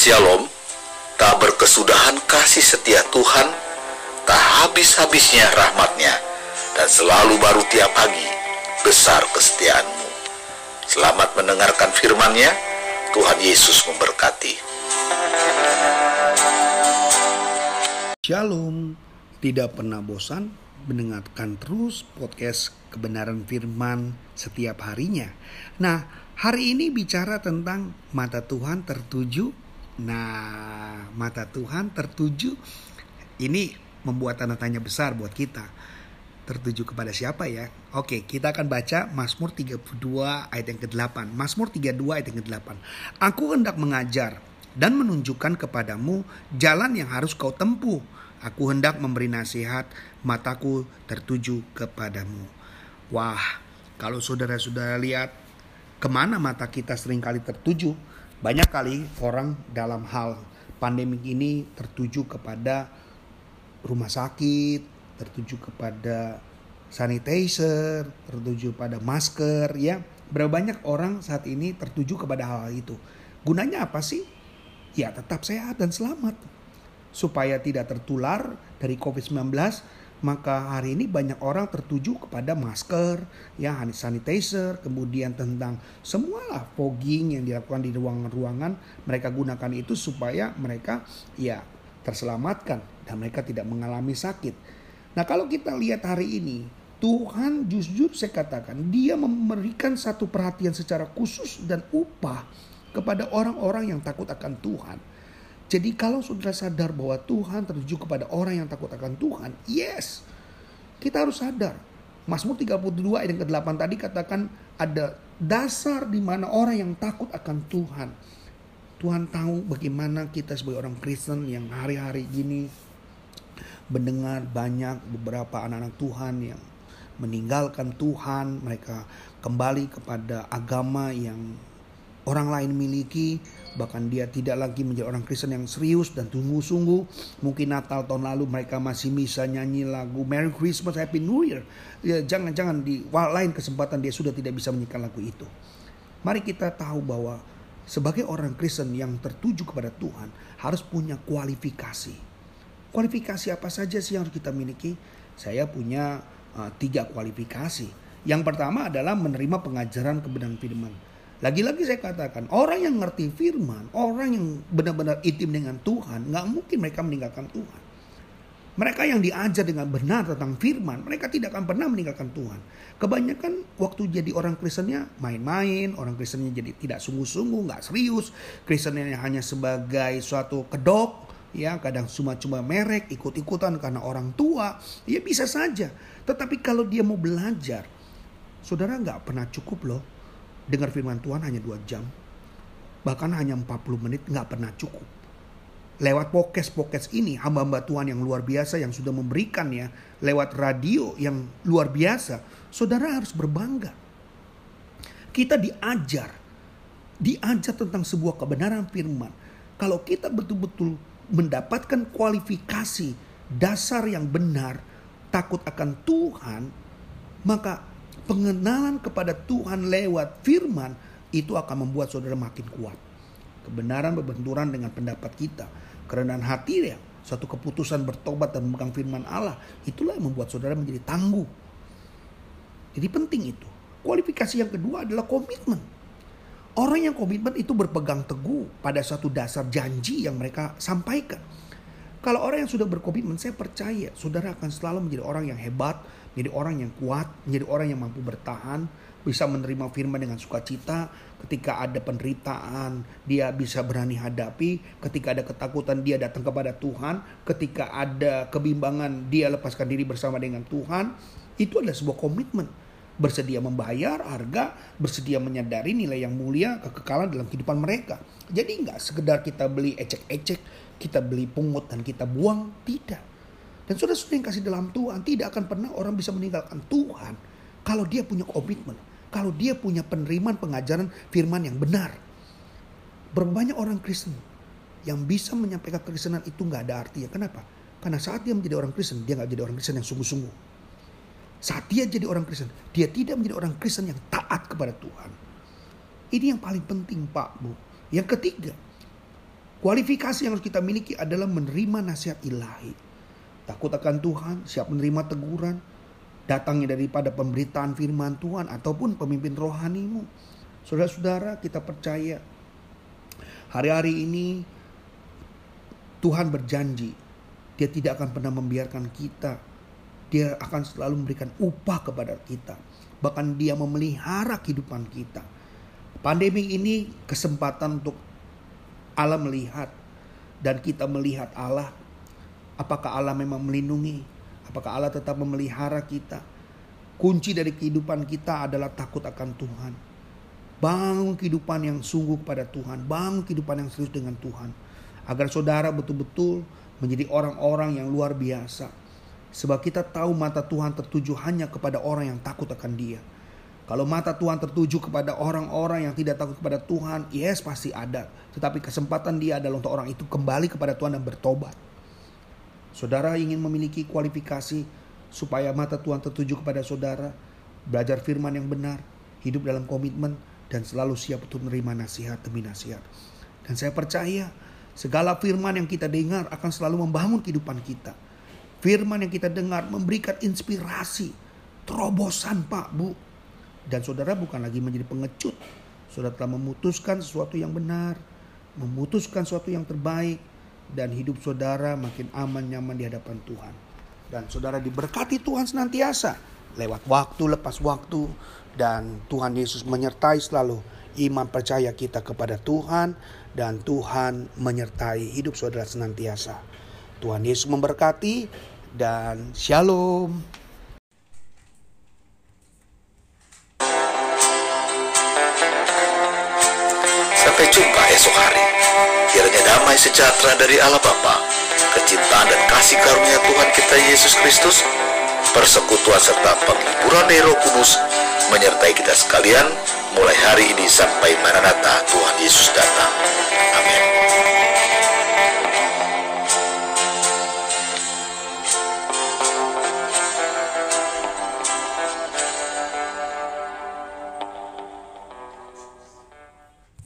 Shalom, tak berkesudahan kasih setia Tuhan, tak habis-habisnya rahmatnya, dan selalu baru tiap pagi, besar kesetiaanmu. Selamat mendengarkan firman-Nya, Tuhan Yesus memberkati. Shalom, tidak pernah bosan mendengarkan terus podcast kebenaran firman setiap harinya. Nah, hari ini bicara tentang mata Tuhan tertuju. Nah, mata Tuhan tertuju ini membuat tanda tanya besar buat kita. Tertuju kepada siapa ya? Oke, kita akan baca Mazmur 32 ayat yang ke-8. Mazmur 32 ayat yang ke-8. Aku hendak mengajar dan menunjukkan kepadamu jalan yang harus kau tempuh. Aku hendak memberi nasihat, mataku tertuju kepadamu. Wah, kalau saudara-saudara lihat ke mana mata kita sering kali tertuju, banyak kali orang dalam hal pandemik ini tertuju kepada rumah sakit, tertuju kepada sanitizer, tertuju pada masker, ya. Berapa banyak orang saat ini tertuju kepada hal, -hal itu. Gunanya apa sih? Ya tetap sehat dan selamat. Supaya tidak tertular dari COVID-19, maka hari ini banyak orang tertuju kepada masker, ya hand sanitizer, kemudian tentang semualah fogging yang dilakukan di ruangan-ruangan mereka gunakan itu supaya mereka ya terselamatkan dan mereka tidak mengalami sakit. Nah kalau kita lihat hari ini Tuhan jujur saya katakan dia memberikan satu perhatian secara khusus dan upah kepada orang-orang yang takut akan Tuhan. Jadi kalau saudara sadar bahwa Tuhan tertuju kepada orang yang takut akan Tuhan, yes. Kita harus sadar. Mazmur 32 ayat yang ke-8 tadi katakan ada dasar di mana orang yang takut akan Tuhan. Tuhan tahu bagaimana kita sebagai orang Kristen yang hari-hari gini mendengar banyak beberapa anak-anak Tuhan yang meninggalkan Tuhan, mereka kembali kepada agama yang orang lain miliki, bahkan dia tidak lagi menjadi orang Kristen yang serius dan sungguh-sungguh. Mungkin Natal tahun lalu mereka masih bisa nyanyi lagu Merry Christmas, Happy New Year. Ya, jangan-jangan di lain kesempatan dia sudah tidak bisa menyanyikan lagu itu. Mari kita tahu bahwa sebagai orang Kristen yang tertuju kepada Tuhan harus punya kualifikasi. Kualifikasi apa saja sih yang harus kita miliki? Saya punya uh, tiga kualifikasi. Yang pertama adalah menerima pengajaran kebenaran firman. Lagi-lagi saya katakan, orang yang ngerti firman, orang yang benar-benar intim dengan Tuhan, nggak mungkin mereka meninggalkan Tuhan. Mereka yang diajar dengan benar tentang firman, mereka tidak akan pernah meninggalkan Tuhan. Kebanyakan waktu jadi orang Kristennya main-main, orang Kristennya jadi tidak sungguh-sungguh, nggak serius. Kristennya hanya sebagai suatu kedok, ya kadang cuma-cuma merek, ikut-ikutan karena orang tua, ya bisa saja. Tetapi kalau dia mau belajar, saudara nggak pernah cukup loh dengar firman Tuhan hanya dua jam. Bahkan hanya 40 menit nggak pernah cukup. Lewat podcast-podcast ini hamba-hamba Tuhan yang luar biasa yang sudah memberikannya lewat radio yang luar biasa, saudara harus berbangga. Kita diajar, diajar tentang sebuah kebenaran firman. Kalau kita betul-betul mendapatkan kualifikasi dasar yang benar, takut akan Tuhan, maka pengenalan kepada Tuhan lewat firman itu akan membuat saudara makin kuat. Kebenaran berbenturan dengan pendapat kita. Kerendahan hati ya, satu keputusan bertobat dan memegang firman Allah, itulah yang membuat saudara menjadi tangguh. Jadi penting itu. Kualifikasi yang kedua adalah komitmen. Orang yang komitmen itu berpegang teguh pada satu dasar janji yang mereka sampaikan. Kalau orang yang sudah berkomitmen, saya percaya saudara akan selalu menjadi orang yang hebat, menjadi orang yang kuat, menjadi orang yang mampu bertahan, bisa menerima firman dengan sukacita. Ketika ada penderitaan, dia bisa berani hadapi. Ketika ada ketakutan, dia datang kepada Tuhan. Ketika ada kebimbangan, dia lepaskan diri bersama dengan Tuhan. Itu adalah sebuah komitmen. Bersedia membayar harga, bersedia menyadari nilai yang mulia, kekekalan dalam kehidupan mereka. Jadi nggak sekedar kita beli ecek-ecek, kita beli pungut dan kita buang, tidak dan saudara-saudara yang kasih dalam Tuhan, tidak akan pernah orang bisa meninggalkan Tuhan kalau dia punya komitmen, kalau dia punya penerimaan pengajaran firman yang benar. Berbanyak orang Kristen yang bisa menyampaikan kekristenan itu nggak ada artinya. Kenapa? Karena saat dia menjadi orang Kristen, dia nggak jadi orang Kristen yang sungguh-sungguh. Saat dia jadi orang Kristen, dia tidak menjadi orang Kristen yang taat kepada Tuhan. Ini yang paling penting Pak Bu. Yang ketiga, Kualifikasi yang harus kita miliki adalah menerima nasihat ilahi. Takut akan Tuhan, siap menerima teguran, datangnya daripada pemberitaan firman Tuhan ataupun pemimpin rohanimu. Saudara-saudara, kita percaya hari-hari ini Tuhan berjanji dia tidak akan pernah membiarkan kita. Dia akan selalu memberikan upah kepada kita. Bahkan dia memelihara kehidupan kita. Pandemi ini kesempatan untuk Allah melihat dan kita melihat Allah. Apakah Allah memang melindungi? Apakah Allah tetap memelihara kita? Kunci dari kehidupan kita adalah takut akan Tuhan. Bangun kehidupan yang sungguh kepada Tuhan. Bangun kehidupan yang serius dengan Tuhan. Agar saudara betul-betul menjadi orang-orang yang luar biasa. Sebab kita tahu mata Tuhan tertuju hanya kepada orang yang takut akan dia. Kalau mata Tuhan tertuju kepada orang-orang yang tidak takut kepada Tuhan, yes pasti ada. Tetapi kesempatan dia adalah untuk orang itu kembali kepada Tuhan dan bertobat. Saudara ingin memiliki kualifikasi supaya mata Tuhan tertuju kepada saudara, belajar firman yang benar, hidup dalam komitmen, dan selalu siap untuk menerima nasihat demi nasihat. Dan saya percaya segala firman yang kita dengar akan selalu membangun kehidupan kita. Firman yang kita dengar memberikan inspirasi, terobosan Pak, Bu, dan saudara bukan lagi menjadi pengecut. Saudara telah memutuskan sesuatu yang benar, memutuskan sesuatu yang terbaik, dan hidup saudara makin aman nyaman di hadapan Tuhan. Dan saudara diberkati Tuhan senantiasa lewat waktu lepas waktu dan Tuhan Yesus menyertai selalu iman percaya kita kepada Tuhan dan Tuhan menyertai hidup saudara senantiasa. Tuhan Yesus memberkati dan shalom. Damai sejahtera dari Allah Bapa, kecintaan dan kasih karunia Tuhan kita Yesus Kristus, persekutuan serta penghiburan Roh Kudus menyertai kita sekalian mulai hari ini sampai Maranatha Tuhan Yesus datang.